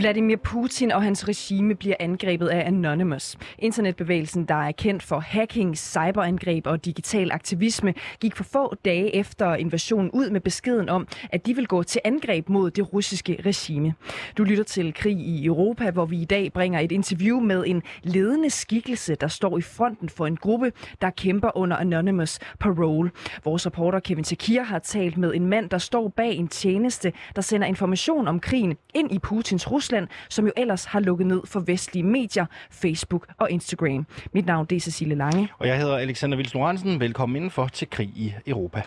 Vladimir Putin og hans regime bliver angrebet af Anonymous. Internetbevægelsen, der er kendt for hacking, cyberangreb og digital aktivisme, gik for få dage efter invasionen ud med beskeden om, at de vil gå til angreb mod det russiske regime. Du lytter til Krig i Europa, hvor vi i dag bringer et interview med en ledende skikkelse, der står i fronten for en gruppe, der kæmper under Anonymous Parole. Vores reporter Kevin Takir har talt med en mand, der står bag en tjeneste, der sender information om krigen ind i Putins Rusland Rusland, som jo ellers har lukket ned for vestlige medier, Facebook og Instagram. Mit navn det er Cecilie Lange. Og jeg hedder Alexander Vils Lorentzen. Velkommen indenfor til Krig i Europa.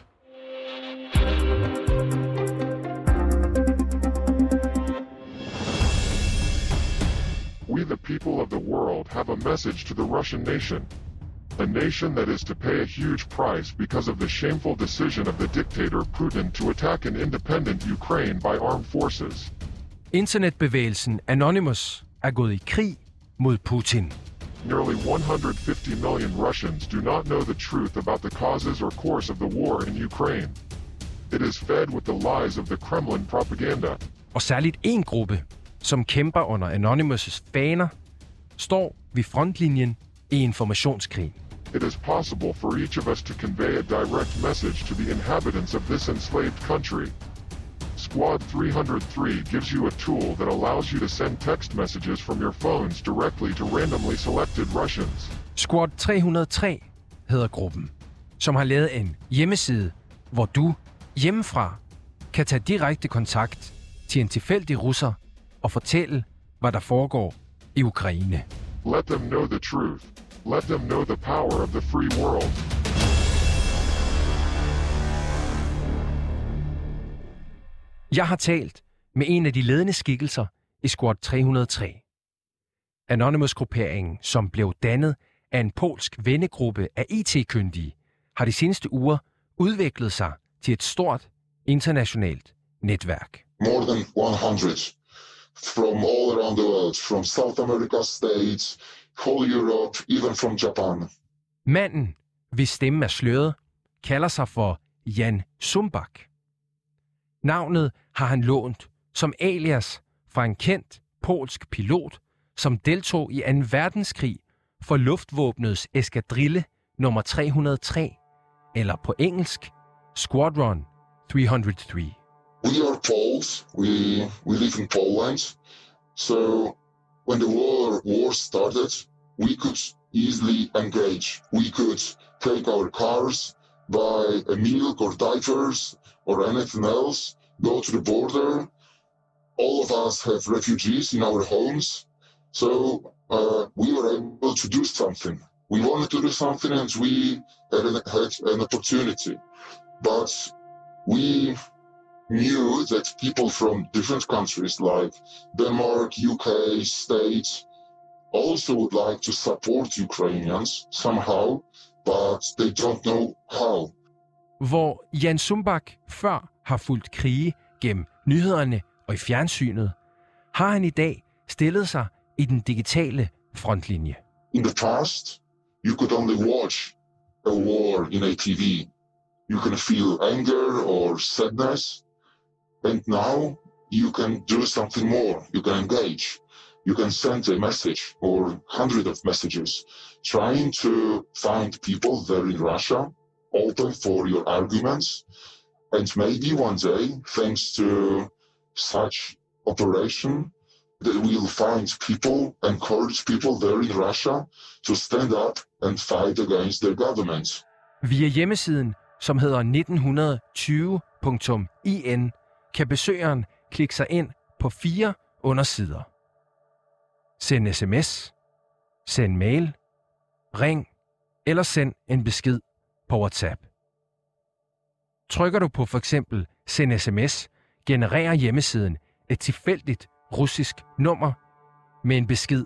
We the people of the world have a message to the Russian nation. A nation that is to pay a huge price because of the shameful decision of the dictator Putin to attack an independent Ukraine by armed forces. Internetbevægelsen Anonymous er gået i krig mod Putin. Nearly 150 million Russians do not know the truth about the causes or course of the war in Ukraine. It is fed with the lies of the Kremlin propaganda. Og særligt en gruppe, som kæmper under Anonymous' faner, står ved frontlinjen i informationskrigen. It is possible for each of us to convey a direct message to the inhabitants of this enslaved country. Squad 303 gives you a tool that allows you to send text messages from your phones directly to randomly selected Russians. Squad 303 hedder gruppen, som har lavet en hjemmeside, hvor du hjemmefra kan tage direkte kontakt til en tilfældig russer og fortælle, hvad der foregår i Ukraine. Let them know the truth. Let them know the power of the free world. Jeg har talt med en af de ledende skikkelser i Squad 303. Anonymous-grupperingen, som blev dannet af en polsk vennegruppe af IT-kyndige, har de seneste uger udviklet sig til et stort internationalt netværk. More than 100 from all around the world, from South America states, whole Europe, even from Japan. Manden, hvis stemme er sløret, kalder sig for Jan Sumbak. Navnet har han lånt som alias fra en kendt polsk pilot, som deltog i 2. verdenskrig for luftvåbnets eskadrille nummer 303, eller på engelsk Squadron 303. We are Poles. We we live in Poland. So when the war war started, we could easily engage. We could take our cars, buy a milk or diapers or anything else, go to the border. All of us have refugees in our homes. So uh, we were able to do something. We wanted to do something and we had an, had an opportunity. But we knew that people from different countries like Denmark, UK, States also would like to support Ukrainians somehow, but they don't know how. Hvor Jan Sumbak før har fulgt krige gennem nyhederne og i fjernsynet, har han i dag stillet sig i den digitale frontlinje. In the past, you could only watch a war in a TV. You can feel anger or sadness. And now you can do something more. You can engage. You can send a message or hundred of messages trying to find people there in Russia open for your arguments And maybe one day, thanks to such operation, that we'll find people, encourage people there in Russia to stand up and fight against their government. Via hjemmesiden, som hedder 1920.in, kan besøgeren klikke sig ind på fire undersider. Send sms, send mail, ring eller send en besked på WhatsApp. Trykker du på for eksempel send sms, genererer hjemmesiden et tilfældigt russisk nummer med en besked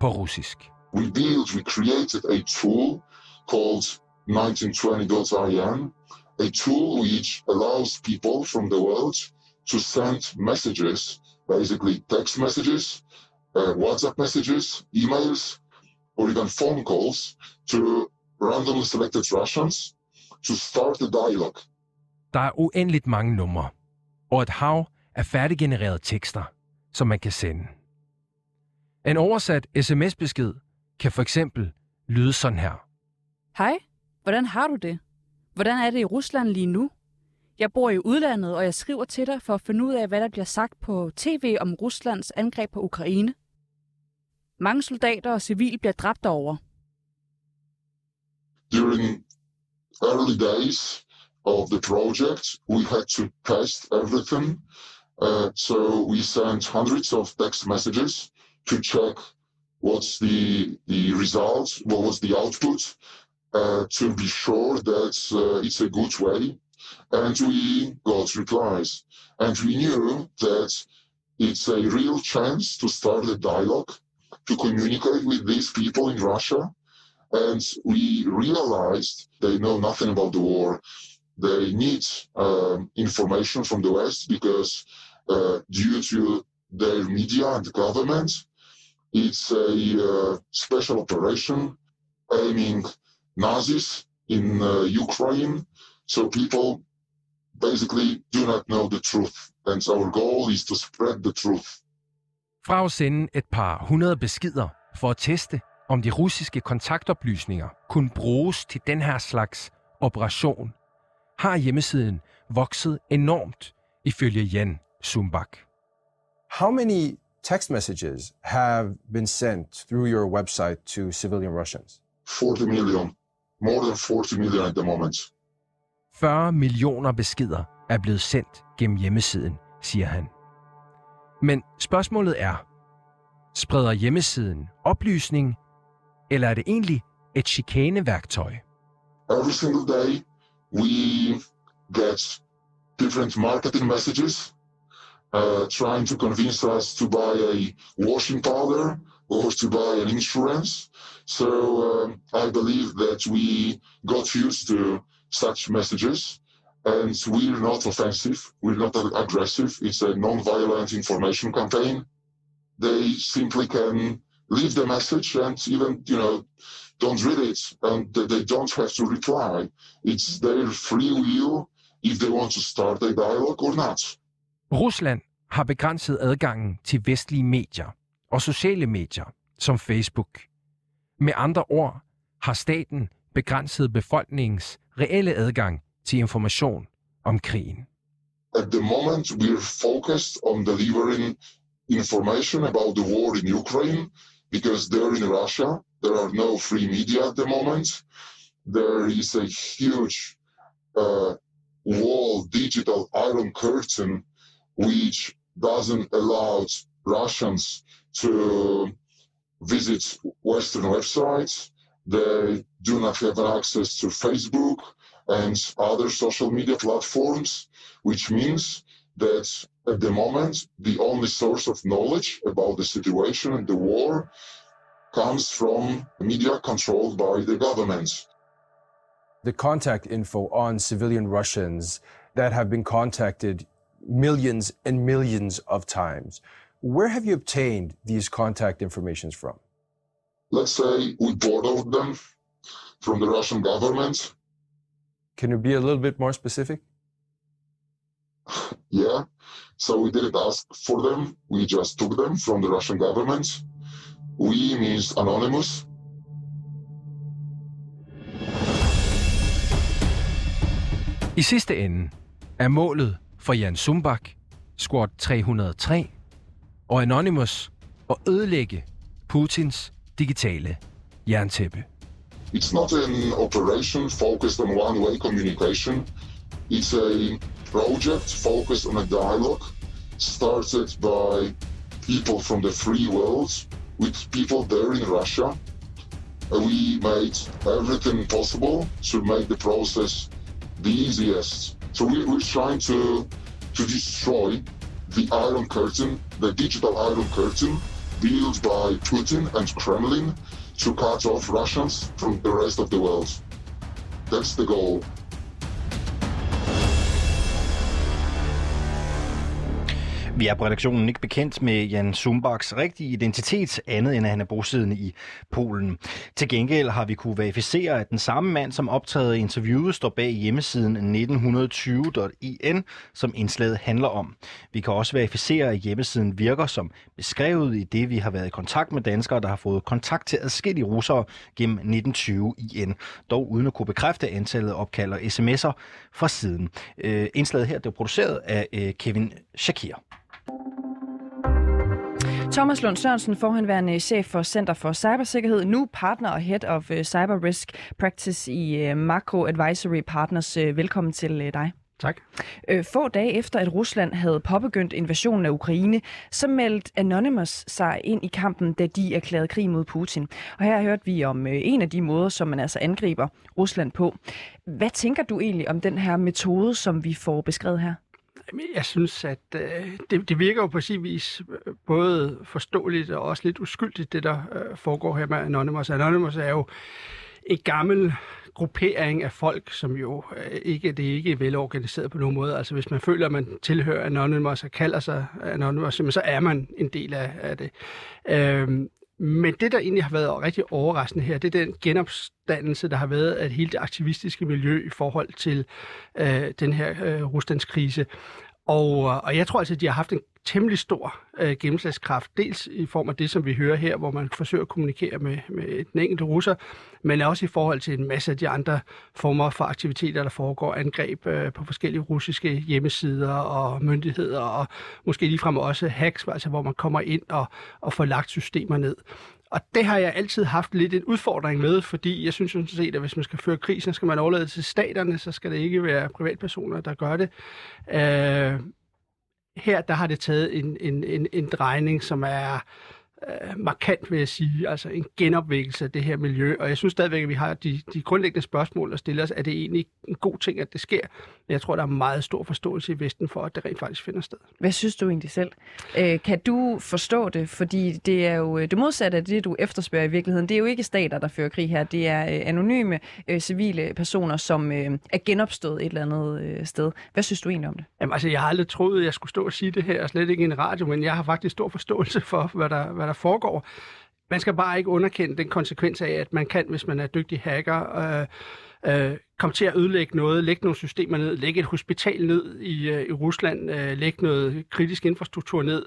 på russisk. We built, we created a tool called 1920.in a tool which allows people from the world to send messages, basically text messages, uh, WhatsApp messages, emails, or even phone calls to randomly selected Russians to start a dialogue. Der er uendeligt mange numre, og et hav af færdiggenererede tekster, som man kan sende. En oversat sms-besked kan for eksempel lyde sådan her. Hej, hvordan har du det? Hvordan er det i Rusland lige nu? Jeg bor i udlandet, og jeg skriver til dig for at finde ud af, hvad der bliver sagt på tv om Ruslands angreb på Ukraine. Mange soldater og civile bliver dræbt over. During early days of the project, we had to test everything. Uh, so we sent hundreds of text messages to check what's the the result, what was the output, uh, to be sure that uh, it's a good way. And we got replies. And we knew that it's a real chance to start a dialogue, to communicate with these people in Russia. And we realized they know nothing about the war. They need um, information from the West because uh, due to their media and the government, it's a uh, special operation aiming Nazis in uh, Ukraine. So people basically do not know the truth. And our goal is to spread the truth. Fra at sende et par hundrede beskeder for at teste, om de russiske kontaktoplysninger kunne bruges til den her slags operation, har hjemmesiden vokset enormt, ifølge Jan Sumbak. How many text messages have been sent through your website to civilian Russians? 40 million, more than 40 million at the moment. 40 millioner beskeder er blevet sendt gennem hjemmesiden, siger han. Men spørgsmålet er, spreder hjemmesiden oplysning, eller er det egentlig et chikaneværktøj? Uh, every single day, we get different marketing messages uh, trying to convince us to buy a washing powder or to buy an insurance. So um, I believe that we got used to such messages and we're not offensive, we're not aggressive. It's a non-violent information campaign. They simply can leave the message and even, you know, don't read it and they don't have to reply. It's their free will if they want to start a dialogue or not. Rusland har begrænset adgangen til vestlige medier og sociale medier som Facebook. Med andre ord har staten begrænset befolkningens reelle adgang til information om krigen. At the moment, we're focused on delivering information about the war in Ukraine because there in Russia, there are no free media at the moment. There is a huge uh, wall, digital iron curtain, which doesn't allow Russians to visit Western websites. They do not have access to Facebook and other social media platforms, which means that at the moment, the only source of knowledge about the situation and the war comes from media controlled by the government. The contact info on civilian Russians that have been contacted millions and millions of times. Where have you obtained these contact informations from? Let's say we borrowed them from the Russian government. Can you be a little bit more specific? Yeah. So we didn't ask for them. We just took them from the Russian government. We means anonymous. I sidste ende er målet for Jan Sumbak, Squad 303 og Anonymous at ødelægge Putins digitale jerntæppe. It's not an operation focused on one-way communication. It's a project focused on a dialogue started by people from the free world with people there in Russia. We made everything possible to make the process the easiest. So we, we're trying to to destroy the Iron Curtain, the digital Iron Curtain built by Putin and Kremlin to cut off Russians from the rest of the world. That's the goal. Vi er på redaktionen ikke bekendt med Jan Zumbachs rigtige identitet, andet end at han er bosiddende i Polen. Til gengæld har vi kunne verificere, at den samme mand, som optagede interviewet, står bag hjemmesiden 1920.in, som indslaget handler om. Vi kan også verificere, at hjemmesiden virker som beskrevet i det, vi har været i kontakt med danskere, der har fået kontakt til adskillige russere gennem 1920.in, dog uden at kunne bekræfte antallet opkald og sms'er fra siden. Øh, indslaget her det er produceret af øh, Kevin Shakir. Thomas Lund Sørensen, forhenværende chef for Center for Cybersikkerhed, nu partner og head of øh, Cyber Risk Practice i øh, Macro Advisory Partners. Øh, velkommen til dig. Tak. Få dage efter, at Rusland havde påbegyndt invasionen af Ukraine, så meldte Anonymous sig ind i kampen, da de erklærede krig mod Putin. Og her hørte vi om en af de måder, som man altså angriber Rusland på. Hvad tænker du egentlig om den her metode, som vi får beskrevet her? Jeg synes, at øh, det, det virker jo på sin vis øh, både forståeligt og også lidt uskyldigt, det der øh, foregår her med Anonymous. Anonymous er jo en gammel gruppering af folk, som jo øh, ikke, det er ikke velorganiseret på nogen måde. Altså hvis man føler, at man tilhører Anonymous og kalder sig Anonymous, så er man en del af, af det. Øhm, men det, der egentlig har været rigtig overraskende her, det er den genopstandelse, der har været af hele det aktivistiske miljø i forhold til øh, den her øh, Ruslandskrise. Og, øh, og jeg tror altså, at de har haft en temmelig stor øh, gennemslagskraft, dels i form af det, som vi hører her, hvor man forsøger at kommunikere med, med den enkelte russer, men også i forhold til en masse af de andre former for aktiviteter, der foregår, angreb øh, på forskellige russiske hjemmesider og myndigheder, og måske ligefrem også hacks, altså hvor man kommer ind og, og får lagt systemer ned. Og det har jeg altid haft lidt en udfordring med, fordi jeg synes sådan set, at hvis man skal føre krig, så skal man overlade til staterne, så skal det ikke være privatpersoner, der gør det. Øh, her der har det taget en, en, en, en drejning, som er øh, markant, vil jeg sige, altså en genopvækkelse af det her miljø. Og jeg synes stadigvæk, at vi har de, de grundlæggende spørgsmål at stille os. Er det egentlig en god ting, at det sker? Men jeg tror, der er meget stor forståelse i Vesten for, at det rent faktisk finder sted. Hvad synes du egentlig selv? Øh, kan du forstå det? Fordi det er jo det modsatte af det, du efterspørger i virkeligheden. Det er jo ikke stater, der fører krig her. Det er øh, anonyme øh, civile personer, som øh, er genopstået et eller andet øh, sted. Hvad synes du egentlig om det? Jamen altså, jeg har aldrig troet, at jeg skulle stå og sige det her, og slet ikke i en radio, men jeg har faktisk stor forståelse for, hvad der, hvad der foregår. Man skal bare ikke underkende den konsekvens af, at man kan, hvis man er dygtig hacker, øh, øh, komme til at ødelægge noget, lægge nogle systemer ned, lægge et hospital ned i, øh, i Rusland, øh, lægge noget kritisk infrastruktur ned,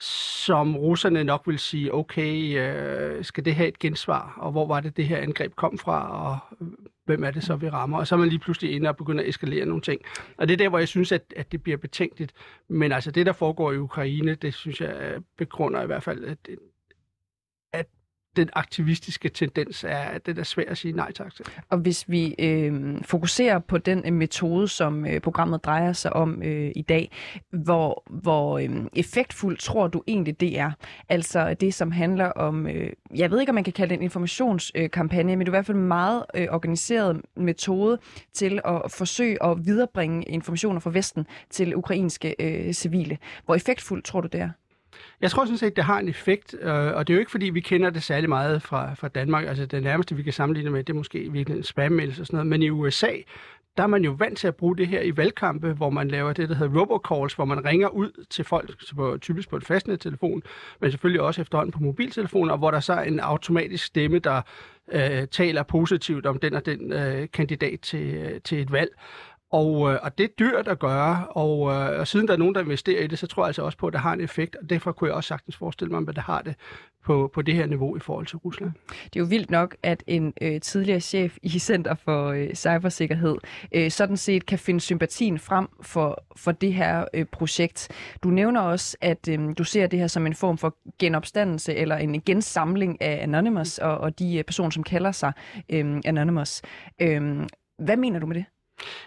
som russerne nok vil sige, okay, øh, skal det have et gensvar, og hvor var det, det her angreb kom fra, og hvem er det så, vi rammer? Og så er man lige pludselig inde og begynder at eskalere nogle ting. Og det er der, hvor jeg synes, at, at det bliver betænkeligt. Men altså det, der foregår i Ukraine, det synes jeg begrunder i hvert fald, at, det, den aktivistiske tendens er, den er svært at sige nej tak til. Og hvis vi øh, fokuserer på den øh, metode, som øh, programmet drejer sig om øh, i dag, hvor, hvor øh, effektfuldt tror du egentlig det er? Altså det, som handler om, øh, jeg ved ikke, om man kan kalde det en informationskampagne, men det er i hvert fald en meget øh, organiseret metode til at forsøge at viderebringe informationer fra Vesten til ukrainske øh, civile. Hvor effektfuldt tror du det er? Jeg tror sådan set, det har en effekt, øh, og det er jo ikke, fordi vi kender det særlig meget fra, fra Danmark. Altså det nærmeste, vi kan sammenligne med, det er måske virkelig en spam og sådan noget. Men i USA, der er man jo vant til at bruge det her i valgkampe, hvor man laver det, der hedder robocalls, hvor man ringer ud til folk, på, typisk på en fastnet-telefon, men selvfølgelig også efterhånden på mobiltelefoner, hvor der så er en automatisk stemme, der øh, taler positivt om den og den øh, kandidat til, øh, til et valg. Og, øh, og det er dyrt at gøre, og, øh, og siden der er nogen, der investerer i det, så tror jeg altså også på, at det har en effekt, og derfor kunne jeg også sagtens forestille mig, at det har det på, på det her niveau i forhold til Rusland. Det er jo vildt nok, at en øh, tidligere chef i Center for øh, Cybersikkerhed øh, sådan set kan finde sympatien frem for, for det her øh, projekt. Du nævner også, at øh, du ser det her som en form for genopstandelse eller en gensamling af Anonymous og, og de øh, personer, som kalder sig øh, Anonymous. Øh, hvad mener du med det?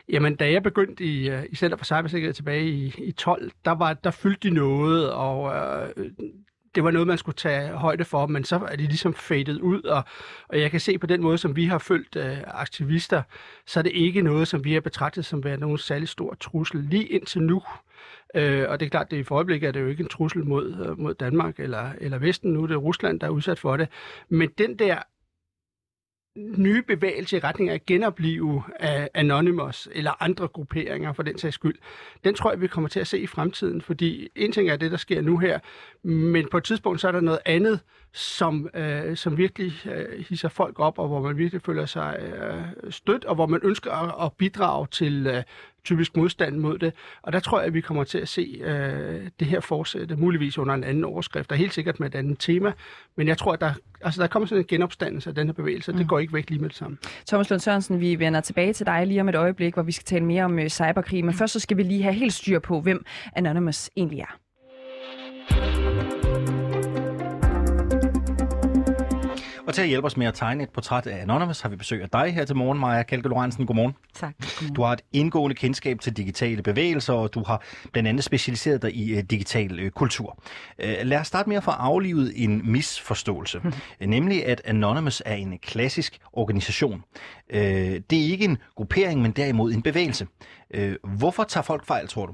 Jamen, da jeg begyndte i, øh, i Center for Cybersikkerhed tilbage i, i 12, der, var, der fyldte de noget, og øh, det var noget, man skulle tage højde for, men så er de ligesom fadet ud, og, og jeg kan se på den måde, som vi har følt øh, aktivister, så er det ikke noget, som vi har betragtet som være nogen særlig stor trussel lige indtil nu. Øh, og det er klart, at i øjeblikket er det jo ikke en trussel mod, øh, mod Danmark eller, eller Vesten, nu er det Rusland, der er udsat for det. Men den der nye bevægelse i retning af at genopleve af Anonymous eller andre grupperinger for den sags skyld, den tror jeg, vi kommer til at se i fremtiden, fordi en ting er det, der sker nu her, men på et tidspunkt så er der noget andet, som, øh, som virkelig øh, hisser folk op, og hvor man virkelig føler sig øh, stødt, og hvor man ønsker at, at bidrage til øh, typisk modstand mod det. Og der tror jeg, at vi kommer til at se øh, det her fortsætte, muligvis under en anden overskrift, og helt sikkert med et andet tema. Men jeg tror, at der, altså, der kommer sådan en genopstandelse af den her bevægelse, mm. det går ikke væk lige med det samme. Thomas Lund Sørensen, vi vender tilbage til dig lige om et øjeblik, hvor vi skal tale mere om øh, cyberkrig. Men mm. først så skal vi lige have helt styr på, hvem Anonymous egentlig er. Og til at hjælpe os med at tegne et portræt af Anonymous, har vi besøg af dig her til morgen, Maja Kalke Lorentzen. Godmorgen. Tak. Godmorgen. Du har et indgående kendskab til digitale bevægelser, og du har blandt andet specialiseret dig i uh, digital uh, kultur. Uh, lad os starte med at få aflivet en misforståelse, hmm. nemlig at Anonymous er en klassisk organisation. Uh, det er ikke en gruppering, men derimod en bevægelse. Uh, hvorfor tager folk fejl, tror du?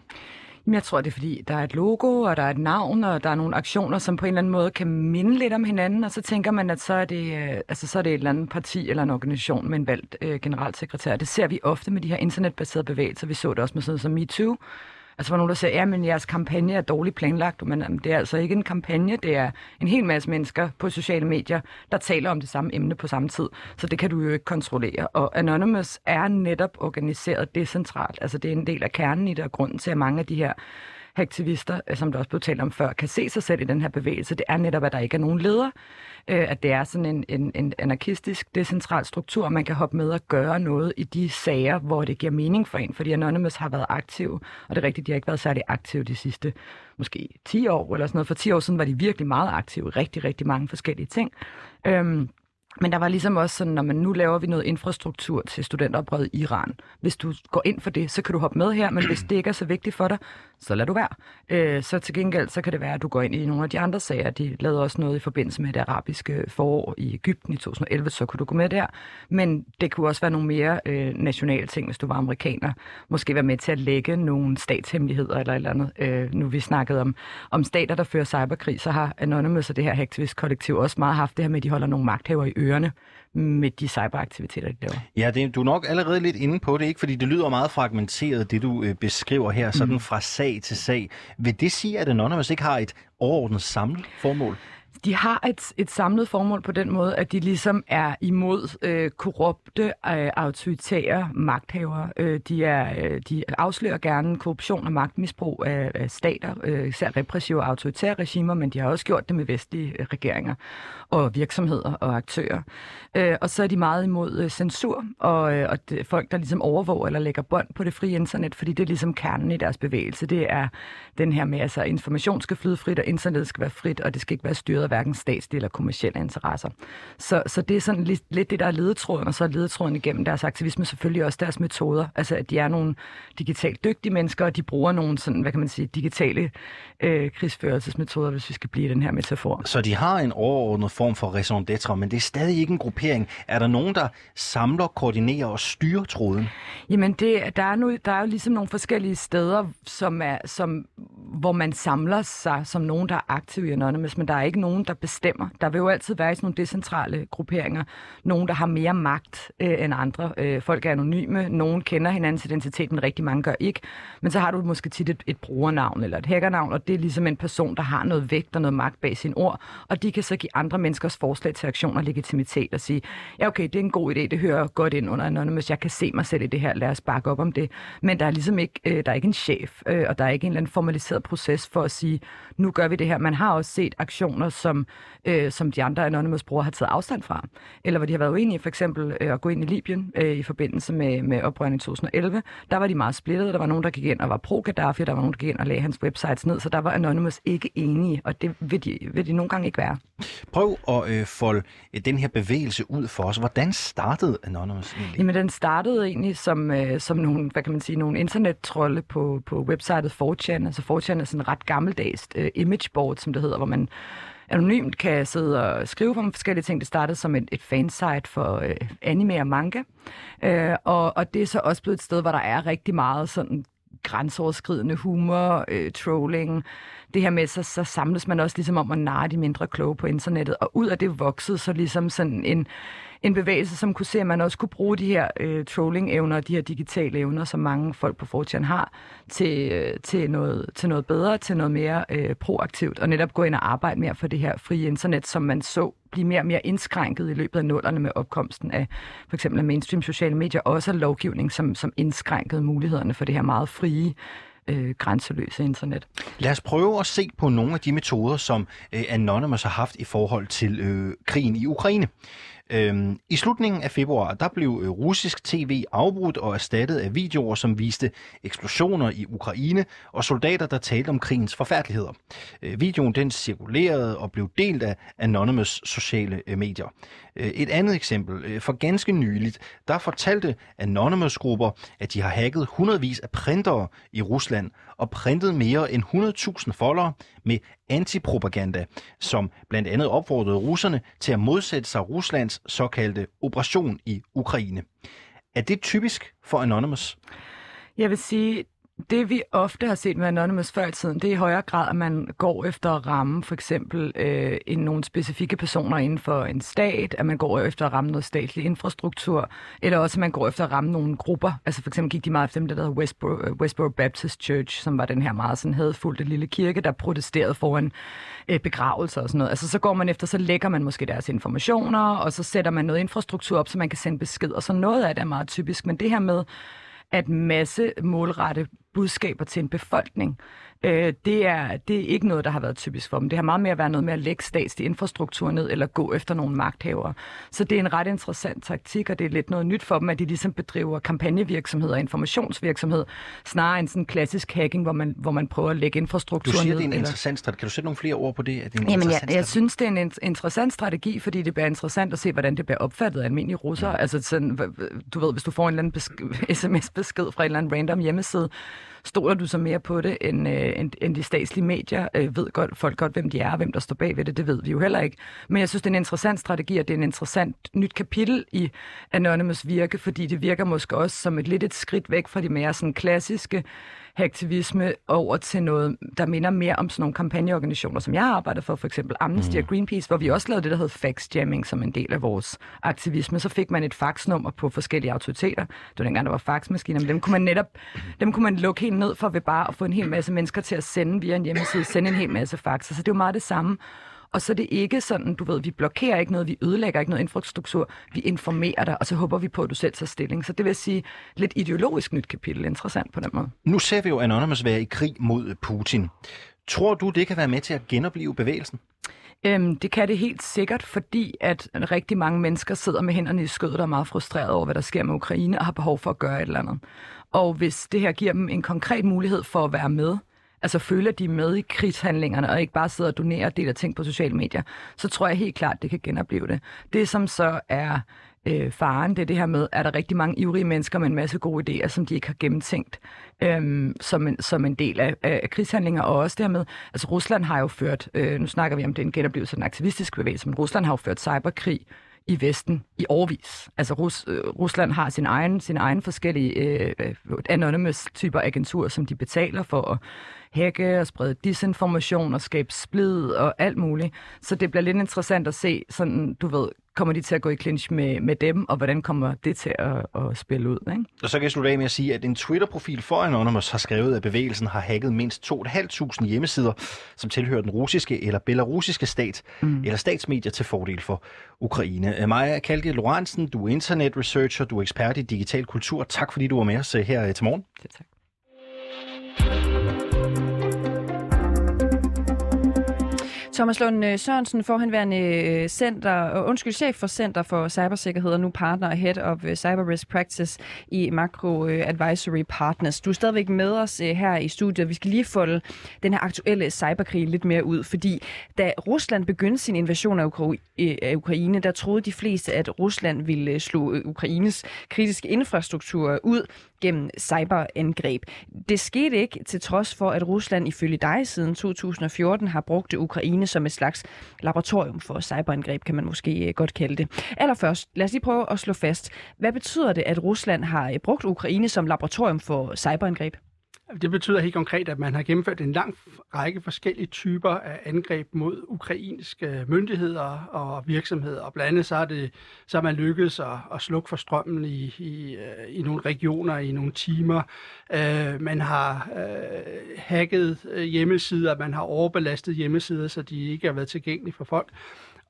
Jeg tror, det er fordi, der er et logo, og der er et navn, og der er nogle aktioner, som på en eller anden måde kan minde lidt om hinanden, og så tænker man, at så er det, øh, altså, så er det et eller andet parti eller en organisation med en valgt øh, generalsekretær. Det ser vi ofte med de her internetbaserede bevægelser. Vi så det også med sådan noget som MeToo, Altså, hvor nogen der siger, ja, men jeres kampagne er dårligt planlagt, men jamen, det er altså ikke en kampagne, det er en hel masse mennesker på sociale medier, der taler om det samme emne på samme tid. Så det kan du jo ikke kontrollere. Og Anonymous er netop organiseret decentralt. Altså, det er en del af kernen i det, og grunden til, at mange af de her aktivister, øh, som der også blev talt om før, kan se sig selv i den her bevægelse, det er netop, at der ikke er nogen leder. Øh, at det er sådan en, en, en anarkistisk, decentral struktur, og man kan hoppe med og gøre noget i de sager, hvor det giver mening for en, fordi Anonymous har været aktive, og det er rigtigt, de har ikke været særlig aktive de sidste måske 10 år eller sådan noget. For 10 år siden var de virkelig meget aktive, rigtig, rigtig mange forskellige ting. Øhm, men der var ligesom også sådan, når man nu laver vi noget infrastruktur til studenteroprøret i Iran. Hvis du går ind for det, så kan du hoppe med her, men hvis det ikke er så vigtigt for dig, så lad du være. Øh, så til gengæld, så kan det være, at du går ind i nogle af de andre sager. De lavede også noget i forbindelse med det arabiske forår i Ægypten i 2011, så kunne du gå med der. Men det kunne også være nogle mere øh, nationale ting, hvis du var amerikaner. Måske være med til at lægge nogle statshemmeligheder eller et eller andet. Øh, nu vi snakkede om, om stater, der fører cyberkrig, så har Anonymous og det her hacktivist kollektiv også meget haft det her med, at de holder nogle magthaver i ørerne med de cyberaktiviteter, de laver. Ja, det, du er nok allerede lidt inde på det, ikke? fordi det lyder meget fragmenteret, det du øh, beskriver her, sådan mm. fra sag til sag. Vil det sige, at Anonymous ikke har et overordnet samlet formål? De har et, et samlet formål på den måde, at de ligesom er imod øh, korrupte, øh, autoritære magthavere. Øh, de, er, øh, de afslører gerne korruption og magtmisbrug af, af stater, øh, især repressive og autoritære regimer, men de har også gjort det med vestlige øh, regeringer og virksomheder og aktører. Øh, og så er de meget imod øh, censur og, øh, og det, folk, der ligesom overvåger eller lægger bånd på det frie internet, fordi det er ligesom kernen i deres bevægelse. Det er den her med, at altså, information skal flyde frit, og internet skal være frit, og det skal ikke være styret hverken statslige eller kommersielle interesser. Så, så det er sådan lidt, lidt det, der er ledetråden, og så er ledetråden igennem deres aktivisme selvfølgelig også deres metoder. Altså, at de er nogle digitalt dygtige mennesker, og de bruger nogle sådan, hvad kan man sige, digitale øh, krigsførelsesmetoder, hvis vi skal blive den her metafor. Så de har en overordnet form for raison d'être, men det er stadig ikke en gruppering. Er der nogen, der samler, koordinerer og styrer tråden? Jamen, det, der, er nu, der er jo ligesom nogle forskellige steder, som er, som, hvor man samler sig som nogen, der er aktive i Anonymous, men der er ikke nogen, der bestemmer. Der vil jo altid være sådan nogle decentrale grupperinger. Nogen, der har mere magt øh, end andre. Øh, folk er anonyme. Nogen kender hinandens identitet, men rigtig mange gør ikke. Men så har du måske tit et, et brugernavn eller et hackernavn, og det er ligesom en person, der har noget vægt og noget magt bag sin ord, og de kan så give andre menneskers forslag til aktion og legitimitet og sige, ja okay, det er en god idé, det hører godt ind under Anonymous, jeg kan se mig selv i det her, lad os bakke op om det. Men der er ligesom ikke, øh, der er ikke en chef, øh, og der er ikke en eller anden formaliseret proces for at sige, nu gør vi det her. Man har også set aktioner, som, øh, som de andre Anonymous brugere har taget afstand fra, eller hvor de har været uenige, for eksempel øh, at gå ind i Libyen øh, i forbindelse med, med oprøren i 2011. Der var de meget splittede, der var nogen, der gik ind og var pro-Gaddafi, der var nogen, der gik ind og lagde hans websites ned, så der var Anonymous ikke enige, og det vil de, vil de nogle gange ikke være. Prøv at øh, folde øh, den her bevægelse ud for os. Hvordan startede Anonymous egentlig? Jamen, den startede egentlig som, øh, som nogle, hvad kan man sige, nogle internettrolde på, på websitet 4chan. Altså 4chan er sådan en ret gammeldags øh, imageboard, som det hedder, hvor man anonymt kan sidde og skrive om forskellige ting. Det startede som et, et fansite for øh, anime og manga. Øh, og, og det er så også blevet et sted, hvor der er rigtig meget sådan grænseoverskridende humor, øh, trolling. Det her med, så, så samles man også ligesom om at narre de mindre kloge på internettet. Og ud af det voksede så ligesom sådan en, en bevægelse, som kunne se, at man også kunne bruge de her øh, trolling-evner, de her digitale evner, som mange folk på Fortune har, til, øh, til, noget, til noget bedre, til noget mere øh, proaktivt, og netop gå ind og arbejde mere for det her frie internet, som man så blive mere og mere indskrænket i løbet af nullerne med opkomsten af for eksempel af mainstream sociale medier, også lovgivning, som, som indskrænkede mulighederne for det her meget frie øh, grænseløse internet. Lad os prøve at se på nogle af de metoder, som øh, Anonymous har haft i forhold til øh, krigen i Ukraine. Øhm, I slutningen af februar, der blev øh, russisk tv afbrudt og erstattet af videoer, som viste eksplosioner i Ukraine og soldater, der talte om krigens forfærdeligheder. Øh, videoen den cirkulerede og blev delt af Anonymous sociale øh, medier. Øh, et andet eksempel. Øh, for ganske nyligt, der fortalte Anonymous-grupper, at de har hacket hundredvis af printere i Rusland og printet mere end 100.000 folder med antipropaganda, som blandt andet opfordrede russerne til at modsætte sig Ruslands såkaldte operation i Ukraine. Er det typisk for Anonymous? Jeg vil sige, det vi ofte har set med Anonymous før i tiden, det er i højere grad, at man går efter at ramme for eksempel øh, en, nogle specifikke personer inden for en stat, at man går efter at ramme noget statlig infrastruktur, eller også at man går efter at ramme nogle grupper. Altså for eksempel gik de meget efter dem, der hedder Westboro, øh, Westboro Baptist Church, som var den her meget sådan hadfulde lille kirke, der protesterede foran øh, begravelser og sådan noget. Altså så går man efter, så lægger man måske deres informationer, og så sætter man noget infrastruktur op, så man kan sende besked, og så noget af det er meget typisk. Men det her med at masse målrette budskaber til en befolkning. Øh, det, er, det er ikke noget, der har været typisk for dem. Det har meget mere været noget med at lægge statslig infrastruktur ned, eller gå efter nogle magthavere. Så det er en ret interessant taktik, og det er lidt noget nyt for dem, at de ligesom bedriver kampagnevirksomhed og informationsvirksomhed, snarere end sådan klassisk hacking, hvor man, hvor man prøver at lægge infrastruktur ned. Du siger, ned, det er en eller... interessant strategi. Kan du sætte nogle flere ord på det? At det er en Jamen, jeg, jeg synes, det er en interessant strategi, fordi det bliver interessant at se, hvordan det bliver opfattet af almindelige russere. Ja. Altså sådan, du ved, hvis du får en eller anden besk- sms-besked fra en eller anden random hjemmeside, Stoler du så mere på det, end, øh, end, end de statslige medier? Øh, ved godt, folk godt, hvem de er, og hvem der står bag ved det? Det ved vi jo heller ikke. Men jeg synes, det er en interessant strategi, og det er en interessant nyt kapitel i Anonymous virke, fordi det virker måske også som et lidt et skridt væk fra de mere sådan klassiske aktivisme over til noget, der minder mere om sådan nogle kampagneorganisationer, som jeg har arbejdet for, for eksempel Amnesty mm. og Greenpeace, hvor vi også lavede det, der hed fax jamming som en del af vores aktivisme. Så fik man et faxnummer på forskellige autoriteter. Det var dengang, der var faxmaskiner, men dem kunne man netop dem kunne man lukke helt ned for ved bare at få en hel masse mennesker til at sende via en hjemmeside, sende en hel masse faxer. Så det er jo meget det samme. Og så er det ikke sådan, du ved, vi blokerer ikke noget, vi ødelægger ikke noget infrastruktur, vi informerer dig, og så håber vi på, at du selv tager stilling. Så det vil sige, lidt ideologisk nyt kapitel, interessant på den måde. Nu ser vi jo Anonymous være i krig mod Putin. Tror du, det kan være med til at genopleve bevægelsen? Øhm, det kan det helt sikkert, fordi at rigtig mange mennesker sidder med hænderne i skødet og er meget frustreret over, hvad der sker med Ukraine og har behov for at gøre et eller andet. Og hvis det her giver dem en konkret mulighed for at være med, altså føler de med i krigshandlingerne, og ikke bare sidder og donerer og deler ting på sociale medier, så tror jeg helt klart, det kan genopleve det. Det, som så er øh, faren, det er det her med, at der rigtig mange ivrige mennesker med en masse gode idéer, som de ikke har gennemtænkt øhm, som, en, som en del af, af krigshandlinger, og også dermed, altså Rusland har jo ført, øh, nu snakker vi om det genoplevelse af den aktivistiske bevægelse, men Rusland har jo ført cyberkrig i Vesten i årvis. Altså Rus, øh, Rusland har sin egen, sin egen forskellige øh, øh anonymous typer agenturer, som de betaler for at hacke og sprede disinformation og skabe splid og alt muligt. Så det bliver lidt interessant at se, sådan, du ved, kommer de til at gå i clinch med, med dem, og hvordan kommer det til at, at spille ud? Ikke? Og så kan jeg slutte af med at sige, at en Twitter-profil for Anonymous har skrevet, at bevægelsen har hacket mindst 2.500 hjemmesider, som tilhører den russiske eller belarusiske stat, mm. eller statsmedier til fordel for Ukraine. Maja Kalke Lorentzen, du er internet researcher, du er ekspert i digital kultur. Tak fordi du var med os øh, her øh, til morgen. Det tak. Thomas Lund øh, Sørensen, forhenværende øh, center, øh, undskyld, chef for Center for Cybersikkerhed og nu partner og head of Cyber Risk Practice i Macro Advisory Partners. Du er stadigvæk med os her i studiet. Vi skal lige folde den her aktuelle cyberkrig lidt mere ud, fordi da Rusland begyndte sin invasion af Ukraine, der troede de fleste, at Rusland ville slå Ukraines kritiske infrastruktur ud gennem cyberangreb. Det skete ikke, til trods for, at Rusland ifølge dig siden 2014 har brugt Ukraine som et slags laboratorium for cyberangreb, kan man måske øh, godt kalde det. Allerførst, lad os lige prøve at slå fast. Hvad betyder det, at Rusland har øh, brugt Ukraine som laboratorium for cyberangreb? Det betyder helt konkret, at man har gennemført en lang række forskellige typer af angreb mod ukrainske myndigheder og virksomheder. Og blandt andet så er, det, så er man lykkedes at, at slukke for strømmen i, i, øh, i nogle regioner i nogle timer. Øh, man har øh, hacket øh, hjemmesider, man har overbelastet hjemmesider, så de ikke har været tilgængelige for folk.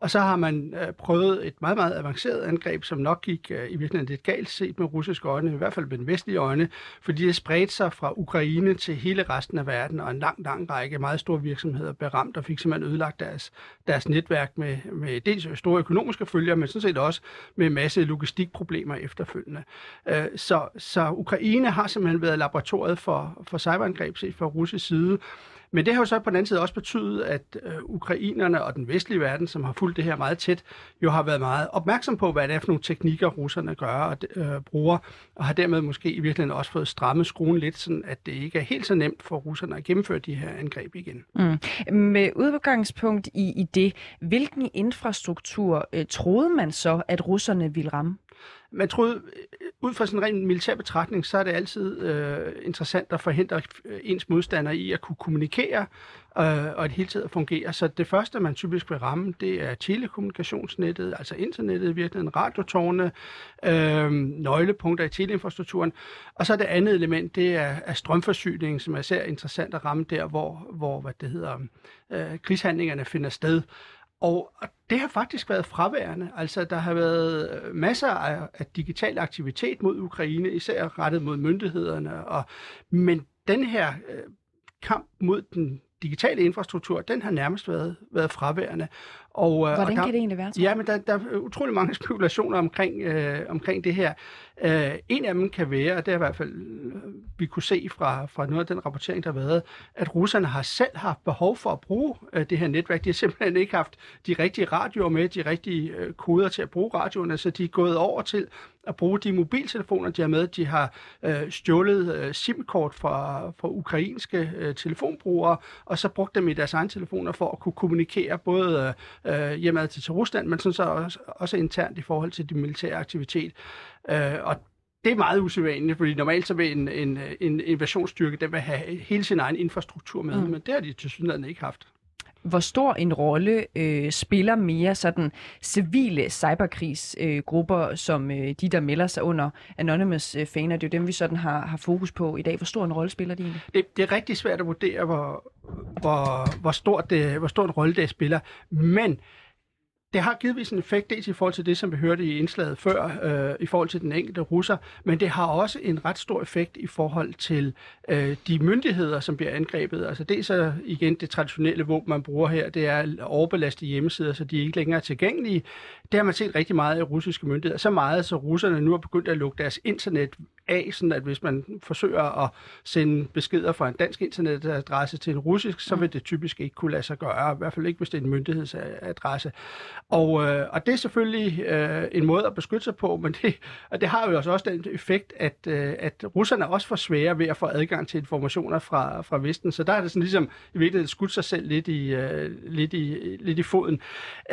Og så har man øh, prøvet et meget, meget avanceret angreb, som nok gik øh, i virkeligheden lidt galt set med russiske øjne, i hvert fald med den vestlige øjne, fordi det spredte sig fra Ukraine til hele resten af verden, og en lang, lang række meget store virksomheder blev ramt og fik simpelthen ødelagt deres, deres netværk med, med dels store økonomiske følger, men sådan set også med en masse logistikproblemer efterfølgende. Øh, så, så Ukraine har simpelthen været laboratoriet for, for cyberangreb set fra russisk side, men det har jo så på den anden side også betydet, at øh, ukrainerne og den vestlige verden, som har fulgt det her meget tæt, jo har været meget opmærksom på, hvad det er for nogle teknikker, russerne gør og øh, bruger, og har dermed måske i virkeligheden også fået strammet skruen lidt, sådan at det ikke er helt så nemt for russerne at gennemføre de her angreb igen. Mm. Med udgangspunkt i, i det, hvilken infrastruktur øh, troede man så, at russerne ville ramme? Man troede, øh, ud fra sådan en ren militær betragtning, så er det altid øh, interessant at forhindre øh, ens modstander i at kunne kommunikere øh, og et hele taget fungere. Så det første, man typisk vil ramme, det er telekommunikationsnettet, altså internettet i virkeligheden, radiotårne, øh, nøglepunkter i teleinfrastrukturen. Og så det andet element, det er, er strømforsyningen, som er især interessant at ramme der, hvor, hvor hvad det hedder, øh, krigshandlingerne finder sted. Og det har faktisk været fraværende. Altså, der har været øh, masser af, af digital aktivitet mod Ukraine, især rettet mod myndighederne. Og, men den her øh, kamp mod den digitale infrastruktur, den har nærmest været, været fraværende. Og, øh, Hvordan og der, kan det egentlig være? Ja, men der, der er utrolig mange spekulationer omkring, øh, omkring det her. Øh, en af dem kan være, og det er i hvert fald, øh, vi kunne se fra, fra noget af den rapportering, der har været, at russerne har selv haft behov for at bruge øh, det her netværk. De har simpelthen ikke haft de rigtige radioer med, de rigtige øh, koder til at bruge radioerne, så de er gået over til at bruge de mobiltelefoner, de har med. De har øh, stjålet øh, SIM-kort fra, fra ukrainske øh, telefonbrugere, og så brugt dem i deres egne telefoner for at kunne kommunikere både øh, øh hjemad til, til Rusland, men sådan så også, også internt i forhold til de militære aktivitet. Øh, og det er meget usædvanligt, fordi normalt så vil en, en, en invasionsstyrke, den vil have hele sin egen infrastruktur med, mm. men det har de til synligheden ikke haft. Hvor stor en rolle øh, spiller mere sådan civile cyberkrigsgrupper, øh, som øh, de, der melder sig under Anonymous øh, faner, det er jo dem, vi sådan har, har fokus på i dag. Hvor stor en rolle spiller de egentlig? Det, det er rigtig svært at vurdere, hvor, hvor, hvor, stort det, hvor stor en rolle det spiller, men det har givetvis en effekt, dels i forhold til det, som vi hørte i indslaget før, øh, i forhold til den enkelte russer, men det har også en ret stor effekt i forhold til øh, de myndigheder, som bliver angrebet. Altså det er så igen det traditionelle våben, man bruger her, det er overbelastede hjemmesider, så de er ikke længere tilgængelige. Det har man set rigtig meget i russiske myndigheder. Så meget, så russerne nu har begyndt at lukke deres internet af, sådan at hvis man forsøger at sende beskeder fra en dansk internetadresse til en russisk, så vil det typisk ikke kunne lade sig gøre, i hvert fald ikke, hvis det er en myndighedsadresse. Og, øh, og det er selvfølgelig øh, en måde at beskytte sig på, men det, og det har jo også den effekt, at, øh, at russerne også får svære ved at få adgang til informationer fra, fra Vesten, så der er det sådan ligesom i virkeligheden skudt sig selv lidt i, øh, lidt i, lidt i foden.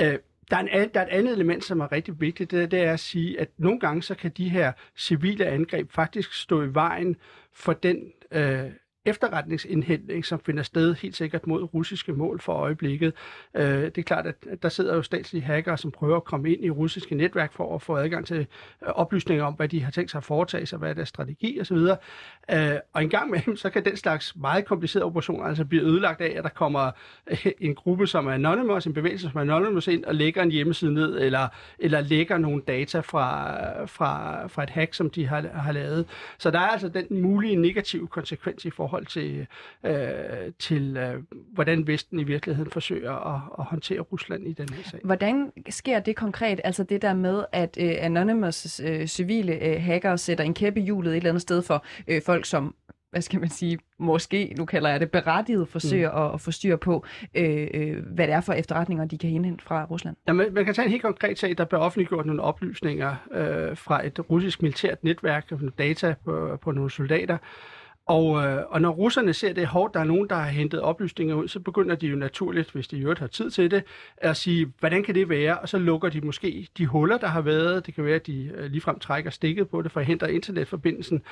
Øh, der er, en, der er et andet element, som er rigtig vigtigt, det, det er at sige, at nogle gange så kan de her civile angreb faktisk stå i vejen for den øh, efterretningsindhentning, som finder sted helt sikkert mod russiske mål for øjeblikket. Øh, det er klart, at der sidder jo statslige hackere, som prøver at komme ind i russiske netværk for at få adgang til øh, oplysninger om, hvad de har tænkt sig at foretage sig, hvad er deres strategi osv. Øh, og en gang med dem, så kan den slags meget komplicerede operationer altså blive ødelagt af, at der kommer øh, en gruppe, som er Anonymous, en bevægelse, som er Anonymous ind og lægger en hjemmeside ned, eller, eller lægger nogle data fra, fra, fra et hack, som de har, har lavet. Så der er altså den mulige negative konsekvens i forhold forhold til, øh, til øh, hvordan Vesten i virkeligheden forsøger at, at håndtere Rusland i den her sag. Hvordan sker det konkret? Altså det der med, at øh, Anonymous øh, civile øh, hacker sætter en kæppe hjulet et eller andet sted for øh, folk, som hvad skal man sige, måske, nu kalder jeg det berettiget, forsøger mm. at, at få styr på, øh, øh, hvad det er for efterretninger, de kan indhente fra Rusland? Ja, man, man kan tage en helt konkret sag, der bliver offentliggjort nogle oplysninger øh, fra et russisk militært netværk, nogle data på, på nogle soldater, og, øh, og når russerne ser det hårdt, der er nogen, der har hentet oplysninger ud, så begynder de jo naturligt, hvis de i øvrigt har tid til det, at sige, hvordan kan det være? Og så lukker de måske de huller, der har været. Det kan være, at de øh, ligefrem trækker stikket på det forhindrer internetforbindelsen.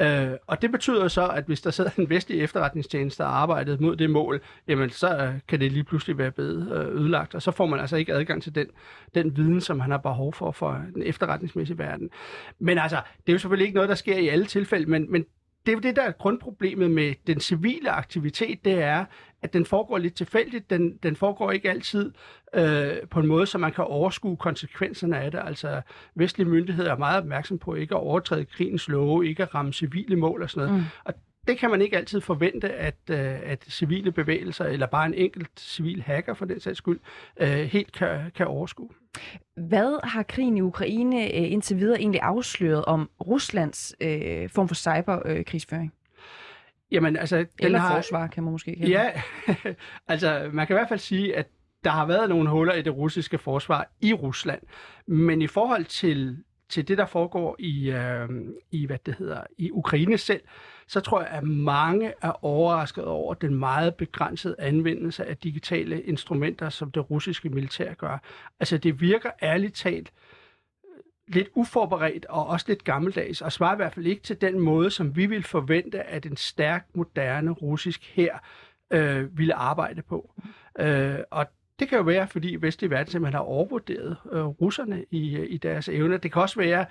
Øh, og det betyder så, at hvis der sidder en vestlig efterretningstjeneste og arbejdet mod det mål, jamen så øh, kan det lige pludselig være blevet øh, ødelagt, og så får man altså ikke adgang til den, den viden, som han har behov for for den efterretningsmæssige verden. Men altså, det er jo selvfølgelig ikke noget, der sker i alle tilfælde, men, men det er det, der er grundproblemet med den civile aktivitet, det er, at den foregår lidt tilfældigt. Den, den foregår ikke altid øh, på en måde, så man kan overskue konsekvenserne af det. Altså, vestlige myndigheder er meget opmærksom på ikke at overtræde krigens love, ikke at ramme civile mål og sådan noget. Mm. Og det kan man ikke altid forvente, at, øh, at civile bevægelser, eller bare en enkelt civil hacker for den sags skyld, øh, helt kan, kan overskue. Hvad har krigen i Ukraine øh, indtil videre egentlig afsløret om Ruslands øh, form for cyberkrigsføring? Jamen, altså, den Eller har, forsvar, kan man måske kalde Ja, altså man kan i hvert fald sige, at der har været nogle huller i det russiske forsvar i Rusland. Men i forhold til, til det, der foregår i, øh, i, hvad det hedder, i Ukraine selv, så tror jeg, at mange er overrasket over den meget begrænsede anvendelse af digitale instrumenter, som det russiske militær gør. Altså det virker ærligt talt lidt uforberedt og også lidt gammeldags, og svarer i hvert fald ikke til den måde, som vi vil forvente, at en stærk, moderne russisk her øh, ville arbejde på. Øh, og det kan jo være, fordi vestlige verden simpelthen har overvurderet øh, russerne i, øh, i deres evner. Det kan også være,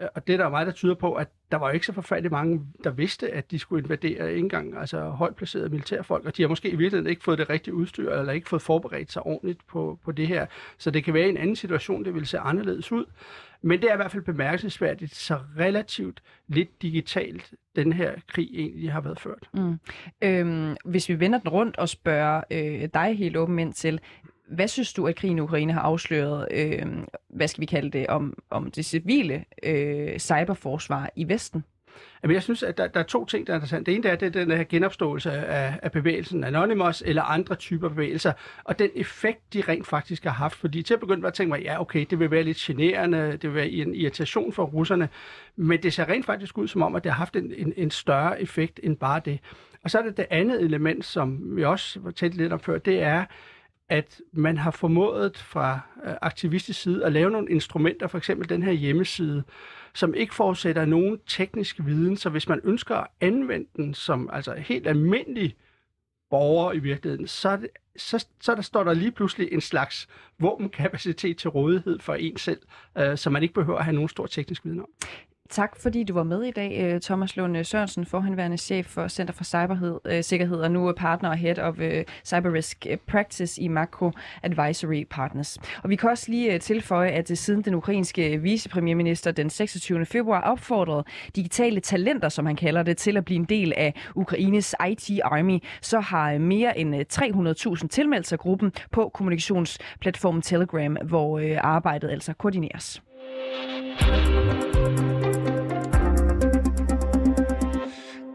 øh, og det er der er meget, der tyder på, at der var jo ikke så forfærdeligt mange, der vidste, at de skulle invadere ikke engang altså højt placerede militærfolk, og de har måske i virkeligheden ikke fået det rigtige udstyr, eller ikke fået forberedt sig ordentligt på, på det her. Så det kan være en anden situation, det vil se anderledes ud. Men det er i hvert fald bemærkelsesværdigt, så relativt lidt digitalt den her krig egentlig har været ført. Mm. Øhm, hvis vi vender den rundt og spørger øh, dig helt åben ind til, hvad synes du, at krigen i Ukraine har afsløret, øh, hvad skal vi kalde det, om, om det civile øh, cyberforsvar i Vesten? Jamen, jeg synes, at der, der er to ting, der er interessant. Det ene er, det er den her genopståelse af, af bevægelsen Anonymous eller andre typer bevægelser, og den effekt, de rent faktisk har haft. Fordi til at begynde at tænke mig, ja, okay, det vil være lidt generende, det vil være en irritation for russerne, men det ser rent faktisk ud som om, at det har haft en, en, en større effekt end bare det. Og så er det det andet element, som vi også talte lidt om før, det er, at man har formået fra øh, aktivistisk side at lave nogle instrumenter, for eksempel den her hjemmeside, som ikke forudsætter nogen teknisk viden, så hvis man ønsker at anvende den som altså helt almindelig borger i virkeligheden, så, det, så, så der står der lige pludselig en slags våbenkapacitet til rådighed for en selv, øh, som man ikke behøver at have nogen stor teknisk viden om. Tak fordi du var med i dag, øh, Thomas Lund øh, Sørensen, forhenværende chef for Center for Cybersikkerhed øh, og nu er partner og head of Cyber Risk Practice i Macro Advisory Partners. Og vi kan også lige tilføje, at siden den ukrainske vicepremierminister den 26. februar opfordrede digitale talenter, som han kalder det, til at blive en del af Ukraines IT Army, så har mere end 300.000 tilmeldt sig gruppen på kommunikationsplatformen Telegram, hvor arbejdet altså koordineres.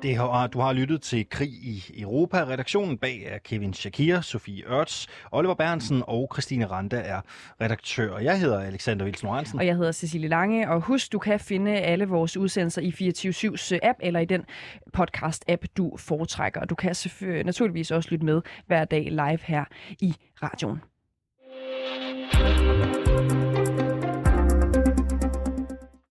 Det har, du har lyttet til Krig i Europa. Redaktionen bag er Kevin Shakir, Sofie Ørts, Oliver Bernsen og Christine Randa er redaktør. Jeg hedder Alexander Vilsen Hansen. Og jeg hedder Cecilie Lange. Og husk, du kan finde alle vores udsendelser i 24-7's øh, app eller i den podcast-app, du foretrækker. Og du kan naturligvis også lytte med hver dag live her i radioen.